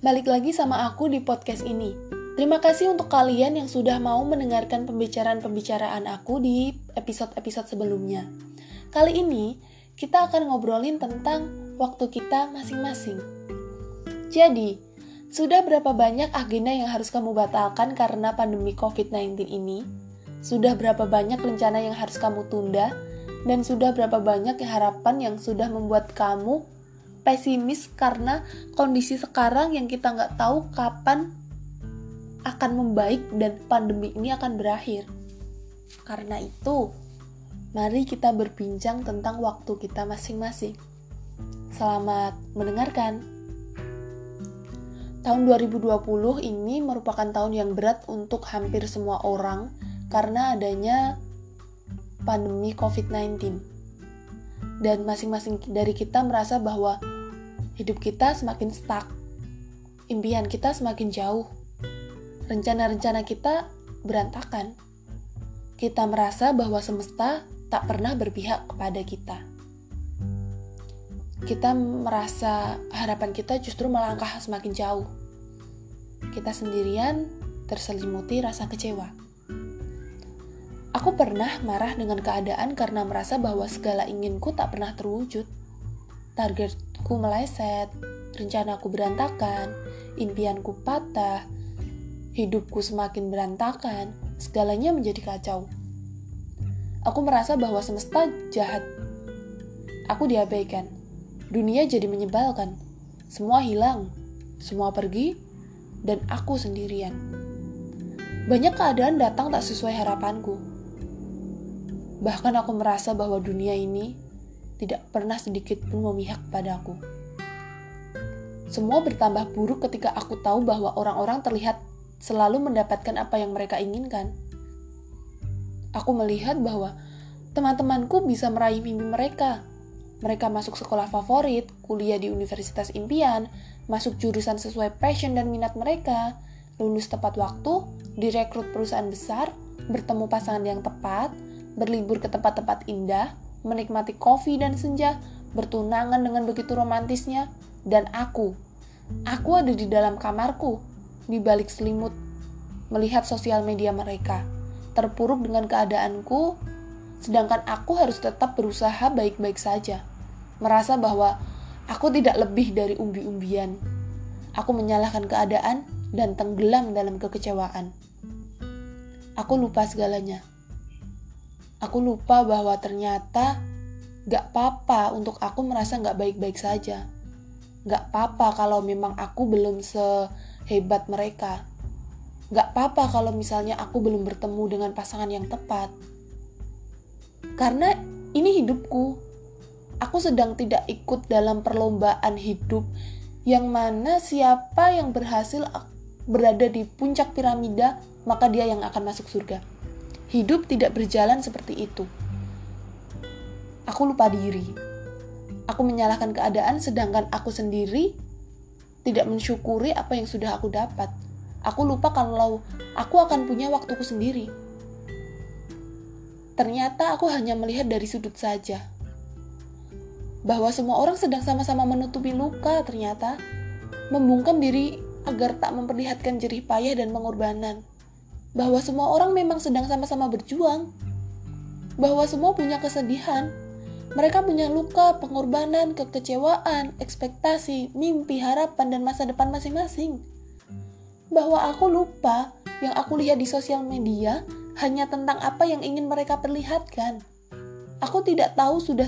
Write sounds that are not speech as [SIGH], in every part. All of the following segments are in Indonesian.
Balik lagi sama aku di podcast ini. Terima kasih untuk kalian yang sudah mau mendengarkan pembicaraan-pembicaraan aku di episode-episode sebelumnya. Kali ini, kita akan ngobrolin tentang waktu kita masing-masing. Jadi, sudah berapa banyak agenda yang harus kamu batalkan karena pandemi COVID-19 ini? Sudah berapa banyak rencana yang harus kamu tunda? Dan sudah berapa banyak harapan yang sudah membuat kamu pesimis karena kondisi sekarang yang kita nggak tahu kapan akan membaik dan pandemi ini akan berakhir. Karena itu, mari kita berbincang tentang waktu kita masing-masing. Selamat mendengarkan. Tahun 2020 ini merupakan tahun yang berat untuk hampir semua orang karena adanya pandemi COVID-19. Dan masing-masing dari kita merasa bahwa hidup kita semakin stuck. Impian kita semakin jauh. Rencana-rencana kita berantakan. Kita merasa bahwa semesta tak pernah berpihak kepada kita. Kita merasa harapan kita justru melangkah semakin jauh. Kita sendirian terselimuti rasa kecewa. Aku pernah marah dengan keadaan karena merasa bahwa segala inginku tak pernah terwujud. Targetku meleset, rencanaku berantakan, impianku patah, hidupku semakin berantakan, segalanya menjadi kacau. Aku merasa bahwa semesta jahat. Aku diabaikan dunia jadi menyebalkan. Semua hilang, semua pergi, dan aku sendirian. Banyak keadaan datang tak sesuai harapanku. Bahkan aku merasa bahwa dunia ini tidak pernah sedikit pun memihak padaku. Semua bertambah buruk ketika aku tahu bahwa orang-orang terlihat selalu mendapatkan apa yang mereka inginkan. Aku melihat bahwa teman-temanku bisa meraih mimpi mereka, mereka masuk sekolah favorit, kuliah di universitas impian, masuk jurusan sesuai passion dan minat mereka, lulus tepat waktu, direkrut perusahaan besar, bertemu pasangan yang tepat, berlibur ke tempat-tempat indah, menikmati kopi dan senja, bertunangan dengan begitu romantisnya, dan aku. Aku ada di dalam kamarku, di balik selimut, melihat sosial media mereka, terpuruk dengan keadaanku, sedangkan aku harus tetap berusaha baik-baik saja merasa bahwa aku tidak lebih dari umbi-umbian. Aku menyalahkan keadaan dan tenggelam dalam kekecewaan. Aku lupa segalanya. Aku lupa bahwa ternyata gak apa-apa untuk aku merasa gak baik-baik saja. Gak apa-apa kalau memang aku belum sehebat mereka. Gak apa-apa kalau misalnya aku belum bertemu dengan pasangan yang tepat. Karena ini hidupku, aku sedang tidak ikut dalam perlombaan hidup yang mana siapa yang berhasil berada di puncak piramida, maka dia yang akan masuk surga. Hidup tidak berjalan seperti itu. Aku lupa diri. Aku menyalahkan keadaan sedangkan aku sendiri tidak mensyukuri apa yang sudah aku dapat. Aku lupa kalau aku akan punya waktuku sendiri. Ternyata aku hanya melihat dari sudut saja bahwa semua orang sedang sama-sama menutupi luka ternyata membungkam diri agar tak memperlihatkan jerih payah dan pengorbanan bahwa semua orang memang sedang sama-sama berjuang bahwa semua punya kesedihan mereka punya luka, pengorbanan, kekecewaan, ekspektasi, mimpi, harapan, dan masa depan masing-masing. Bahwa aku lupa yang aku lihat di sosial media hanya tentang apa yang ingin mereka perlihatkan. Aku tidak tahu sudah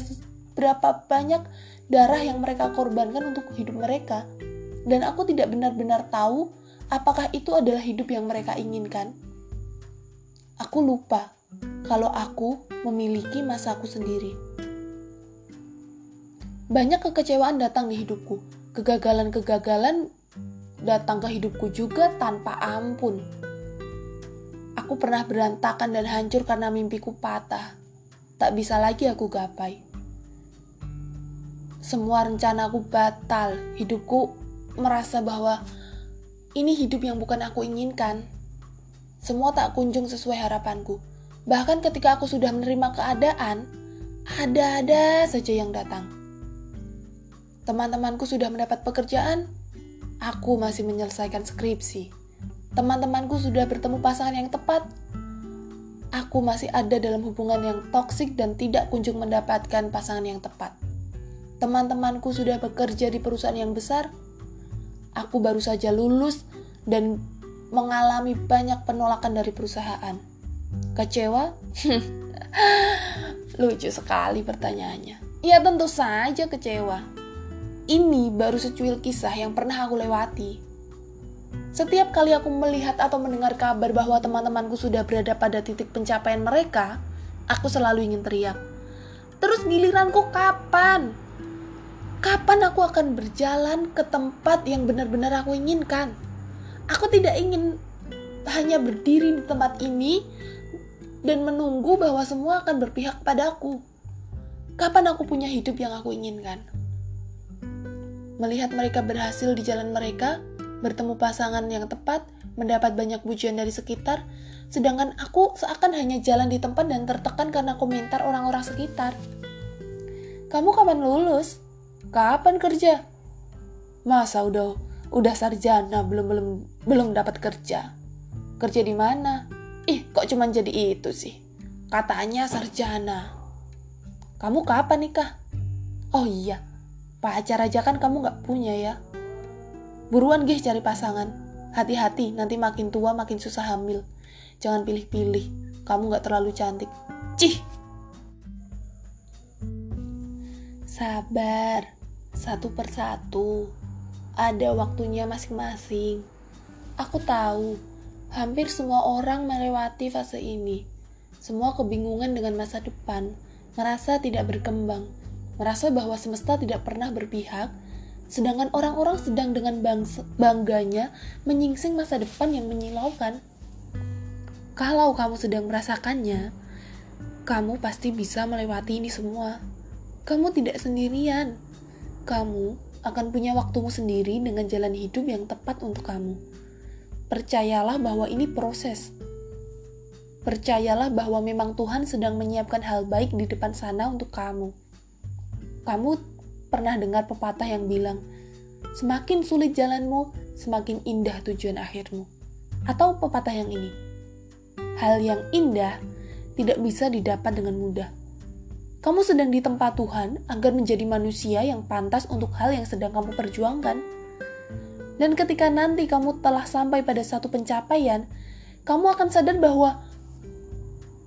berapa banyak darah yang mereka korbankan untuk hidup mereka. Dan aku tidak benar-benar tahu apakah itu adalah hidup yang mereka inginkan. Aku lupa kalau aku memiliki masaku sendiri. Banyak kekecewaan datang di hidupku. Kegagalan-kegagalan datang ke hidupku juga tanpa ampun. Aku pernah berantakan dan hancur karena mimpiku patah. Tak bisa lagi aku gapai semua rencanaku batal. Hidupku merasa bahwa ini hidup yang bukan aku inginkan. Semua tak kunjung sesuai harapanku. Bahkan ketika aku sudah menerima keadaan, ada-ada saja yang datang. Teman-temanku sudah mendapat pekerjaan, Aku masih menyelesaikan skripsi. Teman-temanku sudah bertemu pasangan yang tepat. Aku masih ada dalam hubungan yang toksik dan tidak kunjung mendapatkan pasangan yang tepat. Teman-temanku sudah bekerja di perusahaan yang besar. Aku baru saja lulus dan mengalami banyak penolakan dari perusahaan. Kecewa? [LAUGHS] Lucu sekali pertanyaannya. Ya tentu saja kecewa. Ini baru secuil kisah yang pernah aku lewati. Setiap kali aku melihat atau mendengar kabar bahwa teman-temanku sudah berada pada titik pencapaian mereka, aku selalu ingin teriak. Terus giliranku kapan? Kapan aku akan berjalan ke tempat yang benar-benar aku inginkan? Aku tidak ingin hanya berdiri di tempat ini dan menunggu bahwa semua akan berpihak padaku. Kapan aku punya hidup yang aku inginkan? Melihat mereka berhasil di jalan mereka, bertemu pasangan yang tepat, mendapat banyak pujian dari sekitar, sedangkan aku seakan hanya jalan di tempat dan tertekan karena komentar orang-orang sekitar. Kamu kapan lulus? Kapan kerja? Masa udah udah sarjana belum belum belum dapat kerja. Kerja di mana? Ih kok cuma jadi itu sih? Katanya sarjana. Kamu kapan nikah? Oh iya pacar aja kan kamu nggak punya ya. Buruan gih cari pasangan. Hati-hati nanti makin tua makin susah hamil. Jangan pilih-pilih kamu nggak terlalu cantik. Cih! Sabar satu persatu ada waktunya masing-masing. Aku tahu, hampir semua orang melewati fase ini. Semua kebingungan dengan masa depan, merasa tidak berkembang, merasa bahwa semesta tidak pernah berpihak, sedangkan orang-orang sedang dengan bangganya menyingsing masa depan yang menyilaukan. Kalau kamu sedang merasakannya, kamu pasti bisa melewati ini semua. Kamu tidak sendirian. Kamu akan punya waktumu sendiri dengan jalan hidup yang tepat untuk kamu. Percayalah bahwa ini proses. Percayalah bahwa memang Tuhan sedang menyiapkan hal baik di depan sana untuk kamu. Kamu pernah dengar pepatah yang bilang, "Semakin sulit jalanmu, semakin indah tujuan akhirmu." Atau pepatah yang ini, "Hal yang indah tidak bisa didapat dengan mudah." Kamu sedang di tempat Tuhan agar menjadi manusia yang pantas untuk hal yang sedang kamu perjuangkan. Dan ketika nanti kamu telah sampai pada satu pencapaian, kamu akan sadar bahwa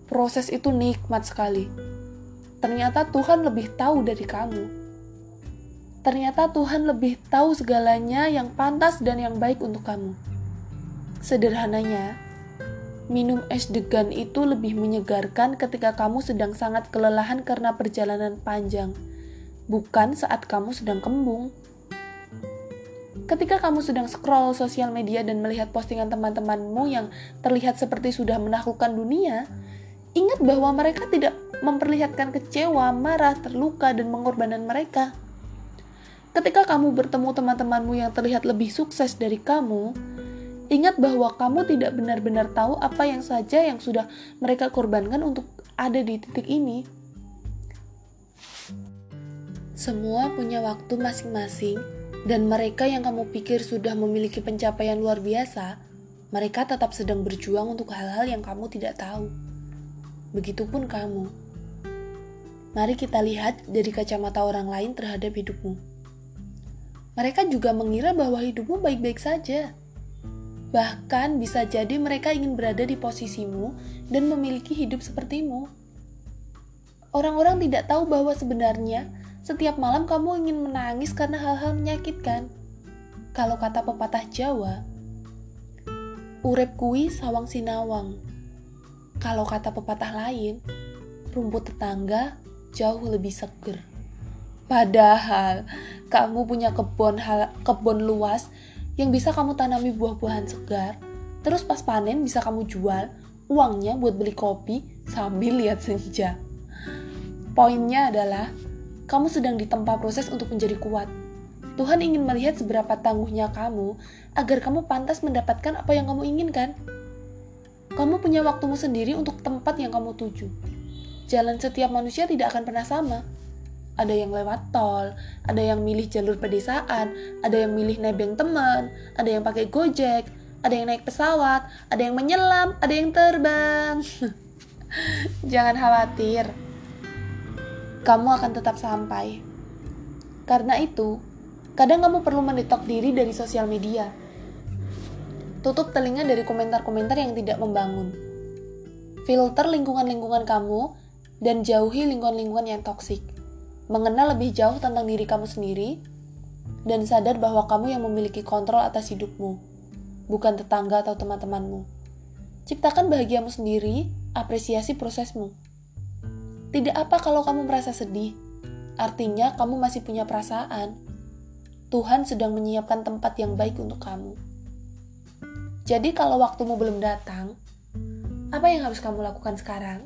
proses itu nikmat sekali. Ternyata Tuhan lebih tahu dari kamu. Ternyata Tuhan lebih tahu segalanya yang pantas dan yang baik untuk kamu. Sederhananya, Minum es degan itu lebih menyegarkan ketika kamu sedang sangat kelelahan karena perjalanan panjang, bukan saat kamu sedang kembung. Ketika kamu sedang scroll sosial media dan melihat postingan teman-temanmu yang terlihat seperti sudah menaklukkan dunia, ingat bahwa mereka tidak memperlihatkan kecewa, marah, terluka, dan pengorbanan mereka. Ketika kamu bertemu teman-temanmu yang terlihat lebih sukses dari kamu, Ingat bahwa kamu tidak benar-benar tahu apa yang saja yang sudah mereka korbankan untuk ada di titik ini. Semua punya waktu masing-masing, dan mereka yang kamu pikir sudah memiliki pencapaian luar biasa, mereka tetap sedang berjuang untuk hal-hal yang kamu tidak tahu. Begitupun kamu. Mari kita lihat dari kacamata orang lain terhadap hidupmu. Mereka juga mengira bahwa hidupmu baik-baik saja Bahkan bisa jadi mereka ingin berada di posisimu dan memiliki hidup sepertimu. Orang-orang tidak tahu bahwa sebenarnya setiap malam kamu ingin menangis karena hal-hal menyakitkan. Kalau kata pepatah Jawa, urep kui sawang sinawang. Kalau kata pepatah lain, rumput tetangga jauh lebih seger. Padahal kamu punya kebun hal, kebun luas yang bisa kamu tanami buah-buahan segar, terus pas panen bisa kamu jual, uangnya buat beli kopi sambil lihat senja. Poinnya adalah, kamu sedang ditempa proses untuk menjadi kuat. Tuhan ingin melihat seberapa tangguhnya kamu agar kamu pantas mendapatkan apa yang kamu inginkan. Kamu punya waktumu sendiri untuk tempat yang kamu tuju. Jalan setiap manusia tidak akan pernah sama. Ada yang lewat tol, ada yang milih jalur pedesaan, ada yang milih nebeng teman, ada yang pakai gojek, ada yang naik pesawat, ada yang menyelam, ada yang terbang. [LAUGHS] Jangan khawatir, kamu akan tetap sampai. Karena itu, kadang kamu perlu mendetok diri dari sosial media. Tutup telinga dari komentar-komentar yang tidak membangun. Filter lingkungan-lingkungan kamu dan jauhi lingkungan-lingkungan yang toksik. Mengenal lebih jauh tentang diri kamu sendiri dan sadar bahwa kamu yang memiliki kontrol atas hidupmu, bukan tetangga atau teman-temanmu. Ciptakan bahagiamu sendiri, apresiasi prosesmu. Tidak apa kalau kamu merasa sedih, artinya kamu masih punya perasaan. Tuhan sedang menyiapkan tempat yang baik untuk kamu. Jadi, kalau waktumu belum datang, apa yang harus kamu lakukan sekarang?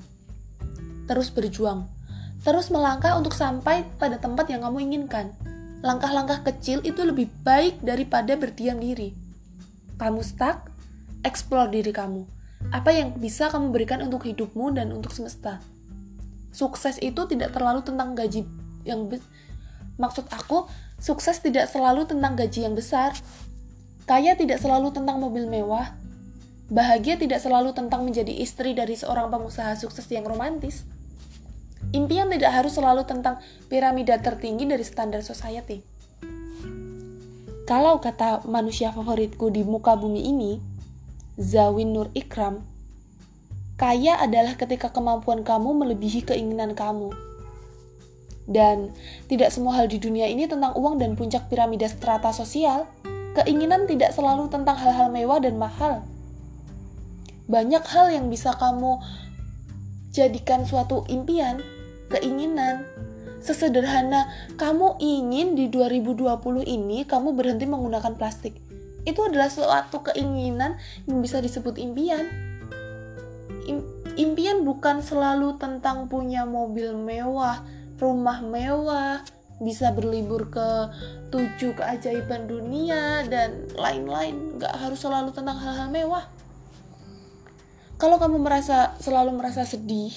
Terus berjuang, terus melangkah untuk sampai pada tempat yang kamu inginkan. Langkah-langkah kecil itu lebih baik daripada berdiam diri. Kamu stuck, explore diri kamu. Apa yang bisa kamu berikan untuk hidupmu dan untuk semesta? Sukses itu tidak terlalu tentang gaji yang maksud aku, sukses tidak selalu tentang gaji yang besar. Kaya tidak selalu tentang mobil mewah, Bahagia tidak selalu tentang menjadi istri dari seorang pengusaha sukses yang romantis. Impian tidak harus selalu tentang piramida tertinggi dari standar society. Kalau kata manusia favoritku di muka bumi ini, Zawin Nur Ikram, kaya adalah ketika kemampuan kamu melebihi keinginan kamu. Dan tidak semua hal di dunia ini tentang uang dan puncak piramida strata sosial. Keinginan tidak selalu tentang hal-hal mewah dan mahal banyak hal yang bisa kamu jadikan suatu impian, keinginan. Sesederhana kamu ingin di 2020 ini kamu berhenti menggunakan plastik. Itu adalah suatu keinginan yang bisa disebut impian. Impian bukan selalu tentang punya mobil mewah, rumah mewah, bisa berlibur ke tujuh keajaiban dunia dan lain-lain. Gak harus selalu tentang hal-hal mewah. Kalau kamu merasa selalu merasa sedih,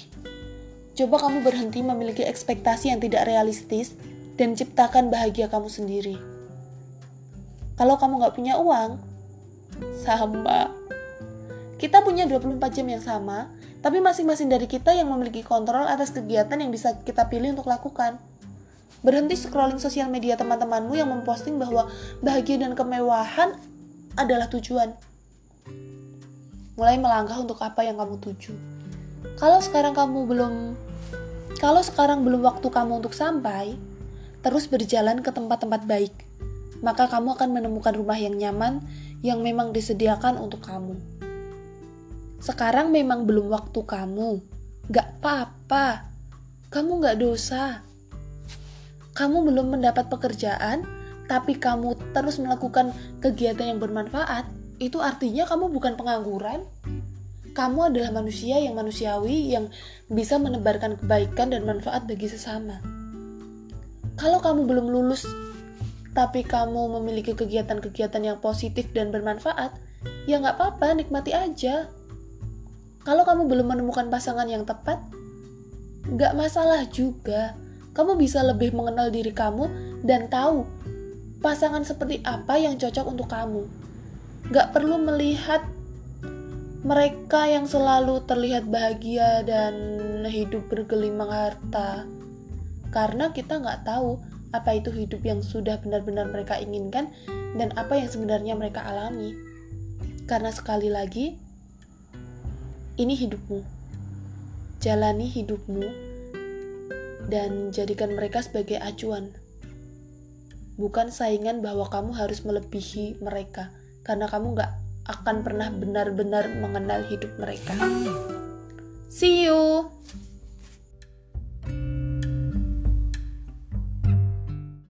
coba kamu berhenti memiliki ekspektasi yang tidak realistis dan ciptakan bahagia kamu sendiri. Kalau kamu nggak punya uang, sama. Kita punya 24 jam yang sama, tapi masing-masing dari kita yang memiliki kontrol atas kegiatan yang bisa kita pilih untuk lakukan. Berhenti scrolling sosial media teman-temanmu yang memposting bahwa bahagia dan kemewahan adalah tujuan mulai melangkah untuk apa yang kamu tuju. Kalau sekarang kamu belum kalau sekarang belum waktu kamu untuk sampai, terus berjalan ke tempat-tempat baik. Maka kamu akan menemukan rumah yang nyaman yang memang disediakan untuk kamu. Sekarang memang belum waktu kamu. Gak apa-apa. Kamu gak dosa. Kamu belum mendapat pekerjaan, tapi kamu terus melakukan kegiatan yang bermanfaat, itu artinya kamu bukan pengangguran. Kamu adalah manusia yang manusiawi yang bisa menebarkan kebaikan dan manfaat bagi sesama. Kalau kamu belum lulus, tapi kamu memiliki kegiatan-kegiatan yang positif dan bermanfaat, ya nggak apa-apa, nikmati aja. Kalau kamu belum menemukan pasangan yang tepat, nggak masalah juga. Kamu bisa lebih mengenal diri kamu dan tahu pasangan seperti apa yang cocok untuk kamu gak perlu melihat mereka yang selalu terlihat bahagia dan hidup bergelimang harta. Karena kita nggak tahu apa itu hidup yang sudah benar-benar mereka inginkan dan apa yang sebenarnya mereka alami. Karena sekali lagi ini hidupmu. Jalani hidupmu dan jadikan mereka sebagai acuan. Bukan saingan bahwa kamu harus melebihi mereka. Karena kamu gak akan pernah benar-benar mengenal hidup mereka. See you.